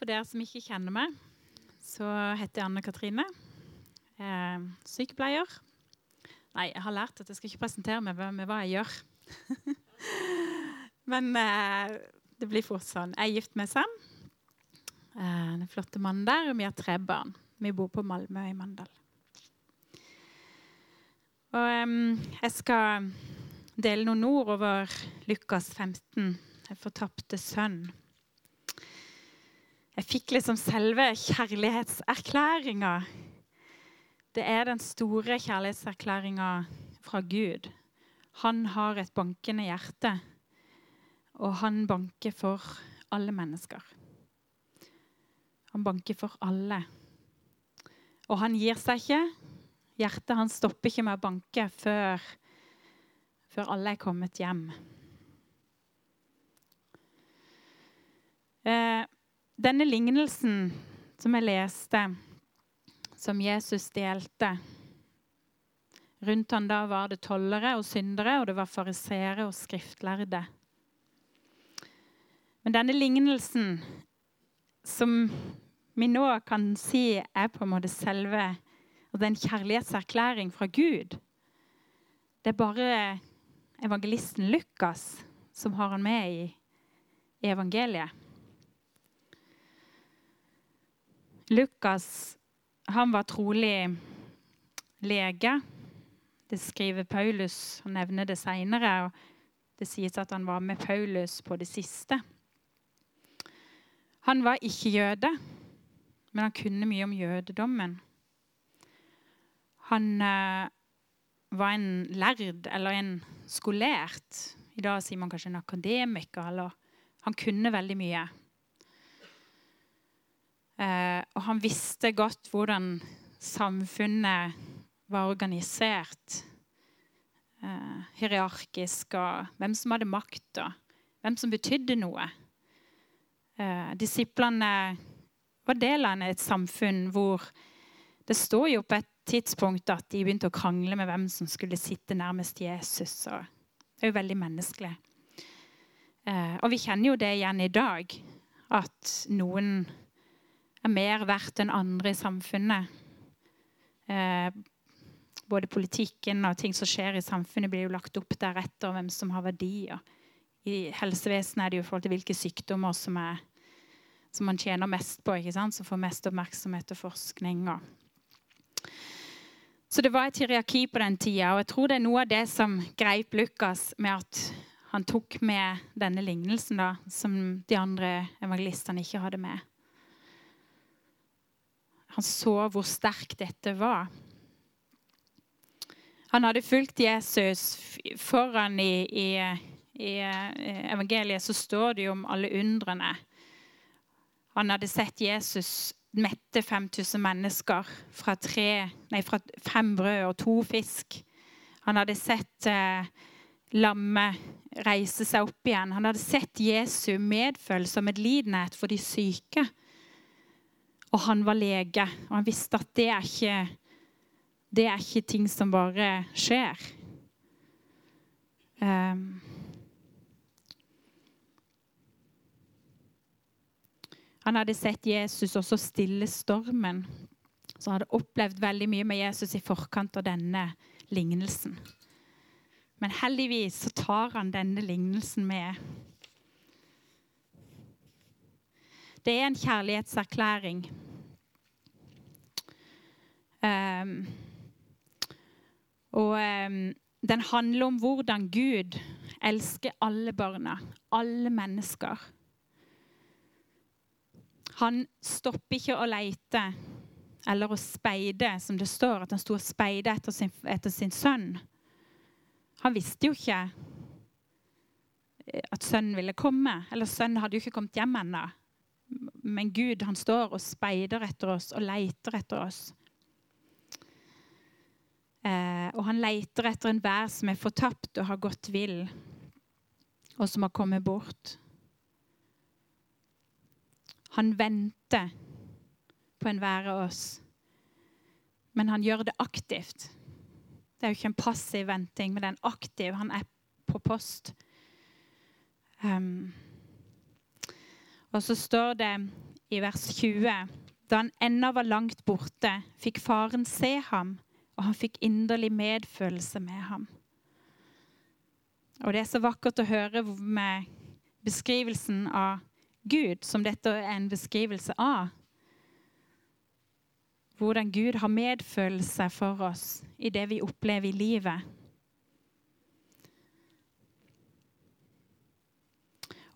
For dere som ikke kjenner meg, så heter jeg Anne Katrine. Er sykepleier. Nei, jeg har lært at jeg skal ikke presentere meg med hva jeg gjør. Men eh, det blir fort sånn. Jeg er gift med Sam. Eh, den flotte mannen der. Og vi har tre barn. Vi bor på Malmö i Mandal. Og eh, jeg skal dele noen ord over Lukas 15, den fortapte sønn. Jeg fikk liksom selve kjærlighetserklæringa. Det er den store kjærlighetserklæringa fra Gud. Han har et bankende hjerte, og han banker for alle mennesker. Han banker for alle. Og han gir seg ikke. Hjertet hans stopper ikke med å banke før, før alle er kommet hjem. Eh, denne lignelsen som jeg leste, som Jesus delte Rundt han da var det tollere og syndere, og det var fariseere og skriftlærde. Men denne lignelsen, som vi nå kan si er på en måte selve og det er en kjærlighetserklæring fra Gud. Det er bare evangelisten Lukas som har han med i evangeliet. Lukas han var trolig lege. Det skriver Paulus. Han nevner det seinere. Det sies at han var med Paulus på det siste. Han var ikke jøde, men han kunne mye om jødedommen. Han eh, var en lærd eller en skolert. I dag sier man kanskje en akademiker. eller Han kunne veldig mye. Eh, og han visste godt hvordan samfunnet var organisert. Eh, hierarkisk, og hvem som hadde makt, og hvem som betydde noe. Eh, disiplene var del av et samfunn hvor det står jo på et tidspunkt at de begynte å krangle med hvem som skulle sitte nærmest Jesus. og det er jo veldig menneskelig. Og vi kjenner jo det igjen i dag, at noen er mer verdt enn andre i samfunnet. Eh, både politikken og ting som skjer i samfunnet, blir jo lagt opp deretter hvem som har verdier. I helsevesenet er det jo i forhold til hvilke sykdommer som, er, som man tjener mest på, som får mest oppmerksomhet og forskning. Og. Så det var et hierarki på den tida, og jeg tror det er noe av det som greip Lukas med at han tok med denne lignelsen da, som de andre evangelistene ikke hadde med. Han så hvor sterkt dette var. Han hadde fulgt Jesus foran i, i, i eh, evangeliet, så står det jo om alle undrene. Han hadde sett Jesus mette 5000 mennesker fra, tre, nei, fra fem brød og to fisk. Han hadde sett eh, lammet reise seg opp igjen. Han hadde sett Jesu medfølelse og medlidenhet for de syke. Og han var lege, og han visste at det er ikke, det er ikke ting som bare skjer. Um, han hadde sett Jesus også stille stormen. Så han hadde opplevd veldig mye med Jesus i forkant av denne lignelsen. Men heldigvis så tar han denne lignelsen med. Det er en kjærlighetserklæring. Um, og um, den handler om hvordan Gud elsker alle barna, alle mennesker. Han stopper ikke å leite eller å speide, som det står, at han sto og speide etter sin, etter sin sønn. Han visste jo ikke at sønnen ville komme. Eller sønnen hadde jo ikke kommet hjem ennå. Men Gud han står og speider etter oss og leiter etter oss. Eh, og han leiter etter enhver som er fortapt og har gått vill, og som har kommet bort. Han venter på enhver av oss, men han gjør det aktivt. Det er jo ikke en passiv venting, men det er en aktiv. Han er på post. Um, og så står det i vers 20. Da han ennå var langt borte, fikk faren se ham, og han fikk inderlig medfølelse med ham. Og det er så vakkert å høre med beskrivelsen av Gud, som dette er en beskrivelse av. Hvordan Gud har medfølelse for oss i det vi opplever i livet.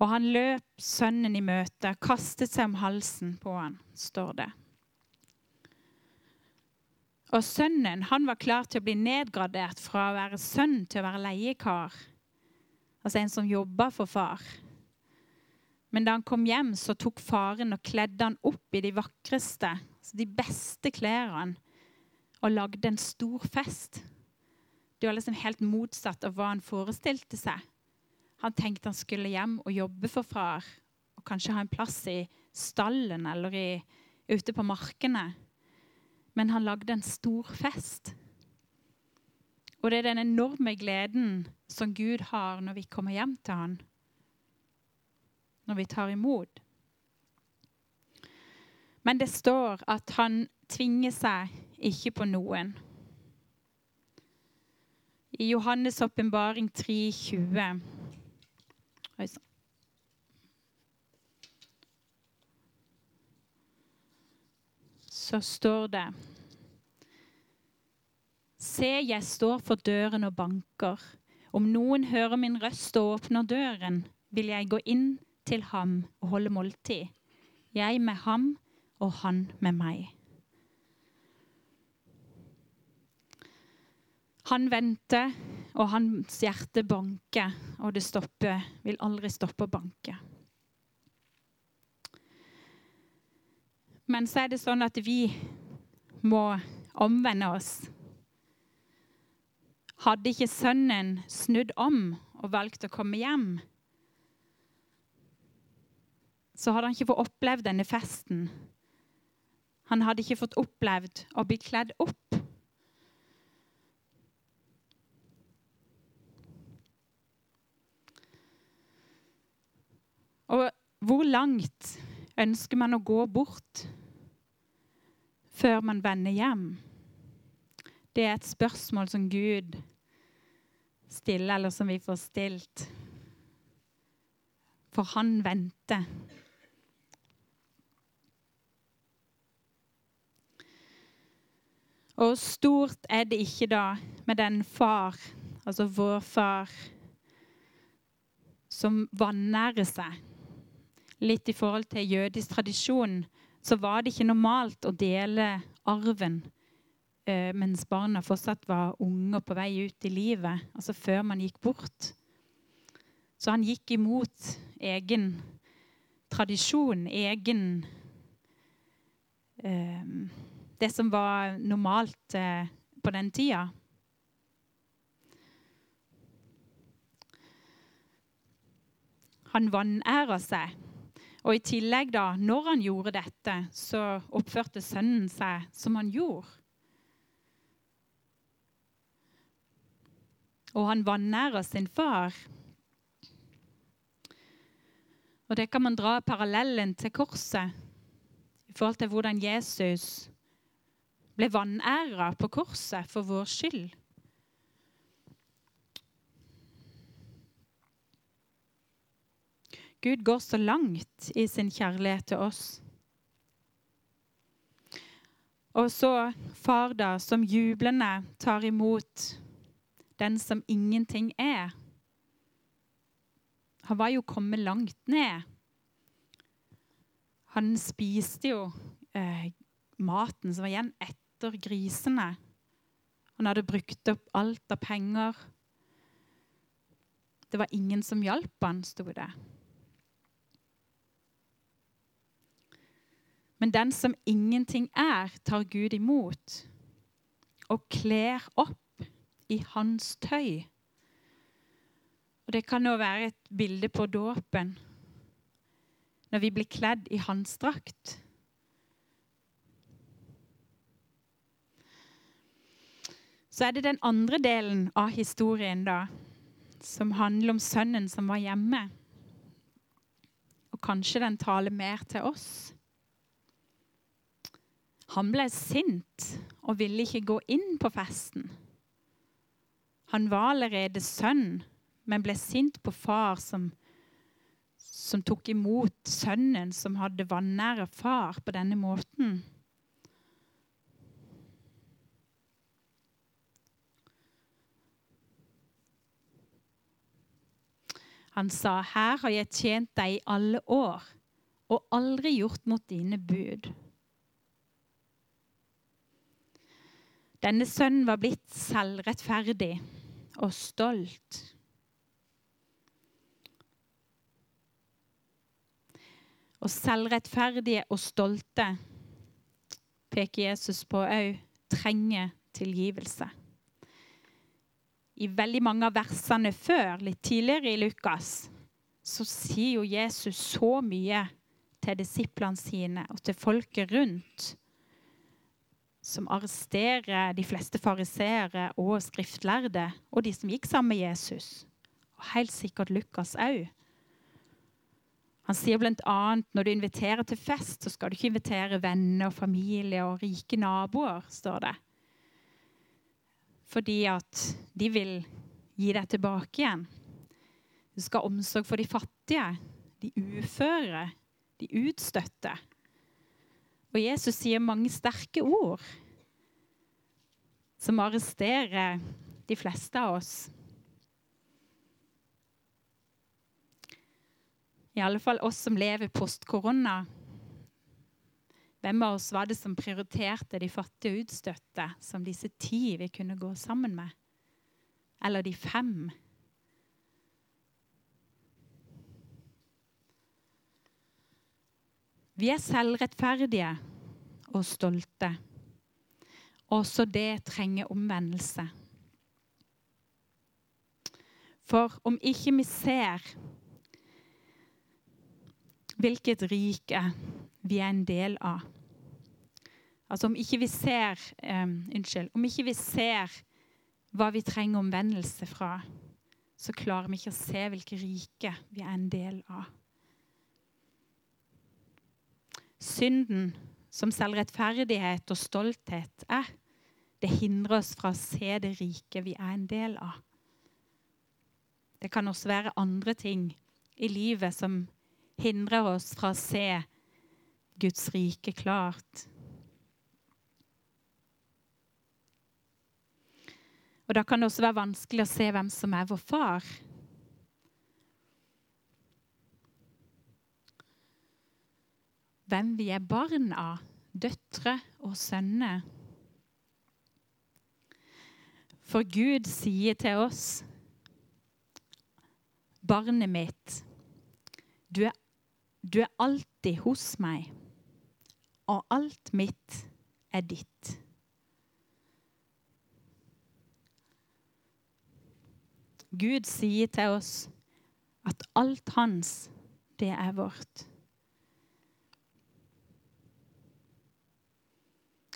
Og han løp sønnen i møte, kastet seg om halsen på han, står det. Og sønnen han var klar til å bli nedgradert fra å være sønn til å være leiekar. Altså en som jobba for far. Men da han kom hjem, så tok faren og kledde han opp i de vakreste, altså de beste klærne, og lagde en stor fest. Det var liksom helt motsatt av hva han forestilte seg. Han tenkte han skulle hjem og jobbe for far og kanskje ha en plass i stallen eller i, ute på markene. Men han lagde en stor fest. Og det er den enorme gleden som Gud har når vi kommer hjem til han. Når vi tar imot. Men det står at han tvinger seg ikke på noen. I Johannes' åpenbaring 3,20 Oi sann. Så står det Se, jeg står for døren og banker. Om noen hører min røst og åpner døren, vil jeg gå inn til ham og holde måltid. Jeg med ham og han med meg. Han venter, og hans hjerte banker, og det stopper, vil aldri stoppe å banke. Men så er det sånn at vi må omvende oss. Hadde ikke sønnen snudd om og valgt å komme hjem, så hadde han ikke fått opplevd denne festen. Han hadde ikke fått opplevd å bli kledd opp. Og hvor langt ønsker man å gå bort før man vender hjem? Det er et spørsmål som Gud stiller, eller som vi får stilt. For han venter. Og stort er det ikke da med den far, altså vår far, som vanærer seg litt i forhold til jødisk tradisjon, så var det ikke normalt å dele arven eh, mens barna fortsatt var unge og på vei ut i livet, altså før man gikk bort. Så han gikk imot egen tradisjon, egen eh, Det som var normalt eh, på den tida. Han vanæra seg og i tillegg, da, når han gjorde dette, så oppførte sønnen seg som han gjorde. Og han vanærer sin far. Og det kan man dra parallellen til korset i forhold til hvordan Jesus ble vanæra på korset for vår skyld. Gud går så langt i sin kjærlighet til oss. Og så far, da, som jublende tar imot den som ingenting er. Han var jo kommet langt ned. Han spiste jo eh, maten som var igjen etter grisene. Han hadde brukt opp alt av penger. Det var ingen som hjalp han, sto det. Men den som ingenting er, tar Gud imot og kler opp i hans tøy. Og Det kan nå være et bilde på dåpen, når vi blir kledd i hans drakt. Så er det den andre delen av historien da, som handler om sønnen som var hjemme. Og kanskje den taler mer til oss Han ble sint og ville ikke gå inn på festen. Han var allerede sønn, men ble sint på far som, som tok imot sønnen som hadde vanære far på denne måten. Han sa, 'Her har jeg tjent deg i alle år og aldri gjort mot dine bud.' Denne sønnen var blitt selvrettferdig og stolt. Og selvrettferdige og stolte peker Jesus på òg trenger tilgivelse i veldig mange av versene før, litt tidligere i Lukas, så sier jo Jesus så mye til disiplene sine og til folket rundt, som arresterer de fleste fariseere og skriftlærde, og de som gikk sammen med Jesus. Og helt sikkert Lukas òg. Han sier bl.a. når du inviterer til fest, så skal du ikke invitere venner, og familie og rike naboer. står det. Fordi at de vil gi deg tilbake igjen. Du skal ha omsorg for de fattige, de uføre, de utstøtte. Og Jesus sier mange sterke ord som arresterer de fleste av oss. I alle fall oss som lever post korona. Hvem av oss var det som prioriterte de fattige og utstøtte som disse ti vi kunne gå sammen med? Eller de fem? Vi er selvrettferdige og stolte. Også det trenger omvendelse. For om ikke vi ser hvilket rike vi er en del av. Altså om ikke vi ser um, Unnskyld. Om ikke vi ser hva vi trenger omvendelse fra, så klarer vi ikke å se hvilket rike vi er en del av. Synden, som selvrettferdighet og stolthet er, det hindrer oss fra å se det rike vi er en del av. Det kan også være andre ting i livet som hindrer oss fra å se Guds rike klart. Og Da kan det også være vanskelig å se hvem som er vår far. Hvem vi er barn av, døtre og sønner. For Gud sier til oss, barnet mitt, du er, du er alltid hos meg og alt mitt er ditt. Gud sier til oss at alt hans, det er vårt.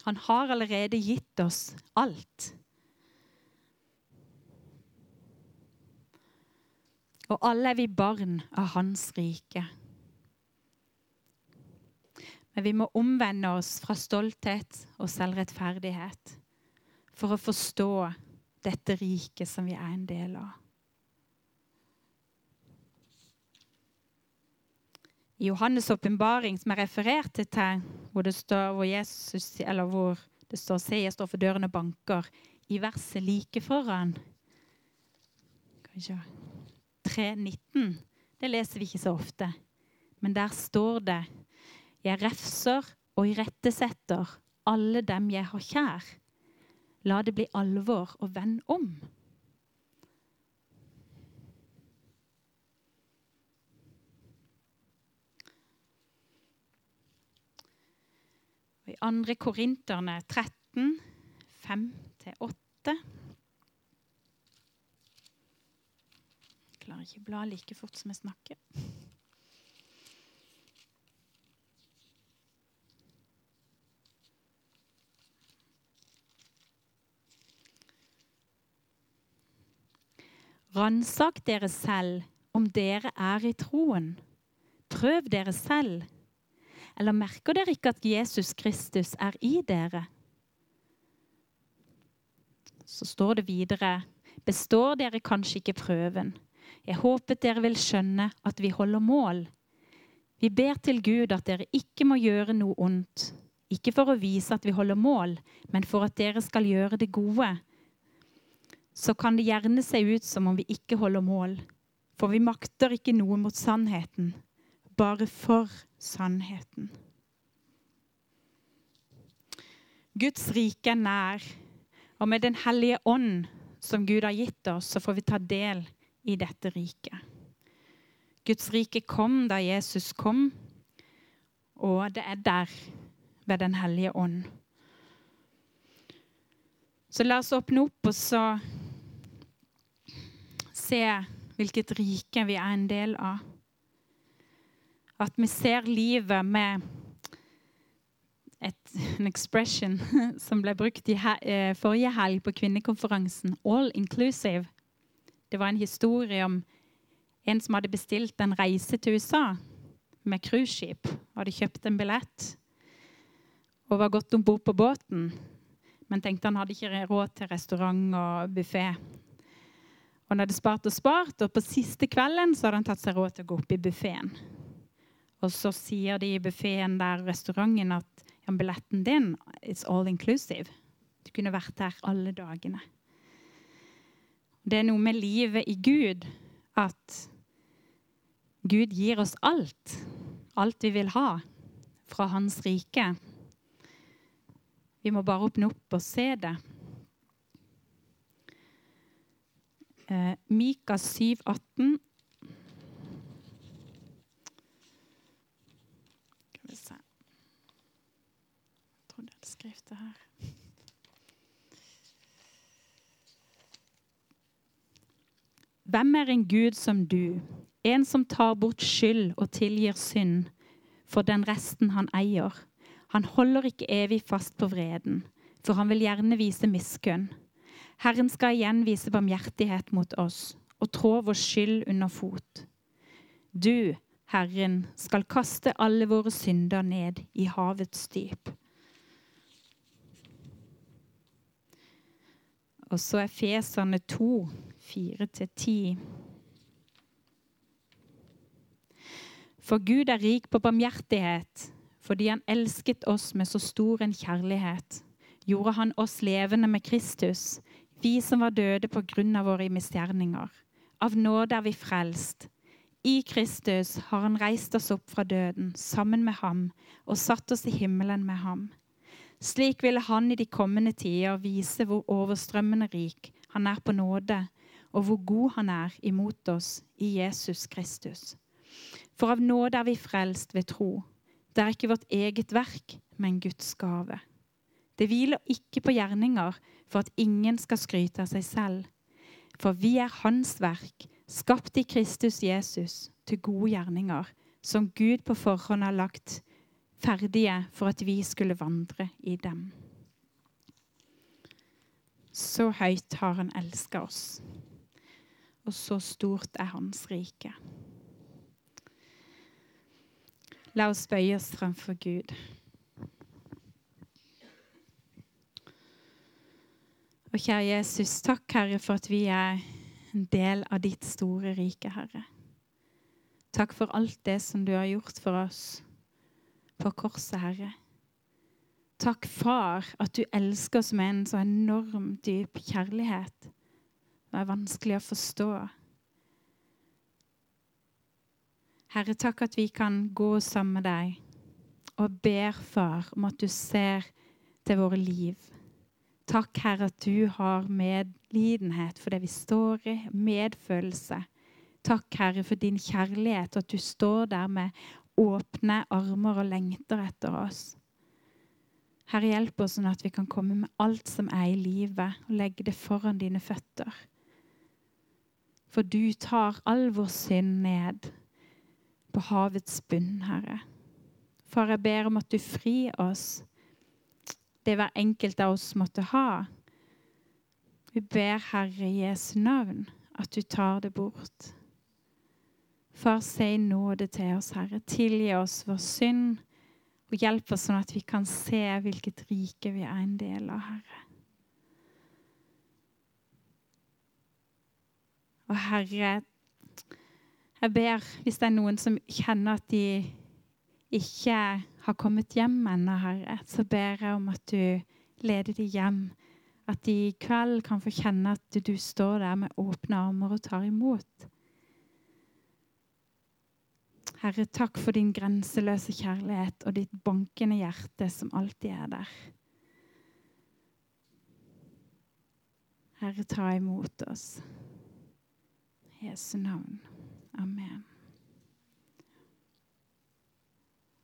Han har allerede gitt oss alt. Og alle er vi barn av Hans rike. Men vi må omvende oss fra stolthet og selvrettferdighet for å forstå dette riket som vi er en del av. I Johannes' åpenbaring, som jeg refererte til, hvor det står, hvor Jesus, hvor det står 'Se, jeg står for døren og banker', i verset like foran 3.19. Det leser vi ikke så ofte. Men der står det jeg refser og irettesetter alle dem jeg har kjær. La det bli alvor, og vend om. Og I 2. Korinterne 13, 5-8 Jeg klarer ikke å bla like fort som jeg snakker. Ransak dere selv om dere er i troen. Prøv dere selv. Eller merker dere ikke at Jesus Kristus er i dere? Så står det videre Består dere kanskje ikke prøven? Jeg håpet dere vil skjønne at vi holder mål. Vi ber til Gud at dere ikke må gjøre noe ondt. Ikke for å vise at vi holder mål, men for at dere skal gjøre det gode. Så kan det gjerne se ut som om vi ikke holder mål. For vi makter ikke noe mot sannheten, bare for sannheten. Guds rike er nær, og med Den hellige ånd, som Gud har gitt oss, så får vi ta del i dette riket. Guds rike kom da Jesus kom, og det er der ved Den hellige ånd. Så la oss åpne opp og så se hvilket rike vi er en del av. At vi ser livet med et, en expression som ble brukt i he, forrige helg på kvinnekonferansen. All inclusive. Det var en historie om en som hadde bestilt en reise til USA med cruiseskip. Hadde kjøpt en billett og var godt om bord på båten. Men tenkte han hadde ikke råd til restaurant og buffé. Han hadde spart og spart, og på siste kvelden hadde han tatt seg råd til å gå opp i buffeen. Og så sier de i buffeen der restauranten at ja, billetten din is all inclusive. Du kunne vært der alle dagene. Det er noe med livet i Gud at Gud gir oss alt. Alt vi vil ha fra Hans rike. Vi må bare åpne opp og se det. Eh, Mika 7, 18. Skal vi se Jeg trodde jeg hadde skrevet det her. Hvem er en Gud som du, en som tar bort skyld og tilgir synd for den resten han eier? Han holder ikke evig fast på vreden, for han vil gjerne vise miskunn. Herren skal igjen vise barmhjertighet mot oss og trå vår skyld under fot. Du, Herren, skal kaste alle våre synder ned i havets dyp. Og så er Feserne 2, 4-10. For Gud er rik på barmhjertighet, fordi han elsket oss med så stor en kjærlighet. Gjorde han oss levende med Kristus, vi som var døde på grunn av våre misgjerninger. Av nåde er vi frelst. I Kristus har han reist oss opp fra døden sammen med ham og satt oss i himmelen med ham. Slik ville han i de kommende tider vise hvor overstrømmende rik han er på nåde, og hvor god han er imot oss i Jesus Kristus. For av nåde er vi frelst ved tro. Det er ikke vårt eget verk, men Guds gave. Det hviler ikke på gjerninger for at ingen skal skryte av seg selv. For vi er Hans verk, skapt i Kristus Jesus til gode gjerninger, som Gud på forhånd har lagt ferdige for at vi skulle vandre i dem. Så høyt har Han elska oss, og så stort er Hans rike. La oss bøye oss fremfor Gud. Og kjære Jesus, takk, Herre, for at vi er en del av ditt store rike, Herre. Takk for alt det som du har gjort for oss på korset, Herre. Takk, Far, at du elsker oss med en så enorm dyp kjærlighet. Det er vanskelig å forstå. Herre, takk at vi kan gå sammen med deg og ber, Far, om at du ser til våre liv. Takk, Herre, at du har medlidenhet for det vi står i, medfølelse. Takk, Herre, for din kjærlighet, og at du står der med åpne armer og lengter etter oss. Herre, hjelp oss sånn at vi kan komme med alt som er i livet, og legge det foran dine føtter. For du tar all vår synd ned på havets bunn, Herre. Far, jeg ber om at du frir oss det hver enkelt av oss måtte ha. Vi ber Herre Jesu navn at du tar det bort. Far, si nåde til oss, Herre. Tilgi oss vår synd. Og hjelp oss sånn at vi kan se hvilket rike vi er en del av, Herre. Og Herre, jeg ber, hvis det er noen som kjenner at de ikke har kommet hjem ennå, Herre, så ber jeg om at du leder dem hjem. At de i kveld kan få kjenne at du står der med åpne armer og tar imot. Herre, takk for din grenseløse kjærlighet og ditt bankende hjerte som alltid er der. Herre, ta imot oss. I Jesu navn. Amen.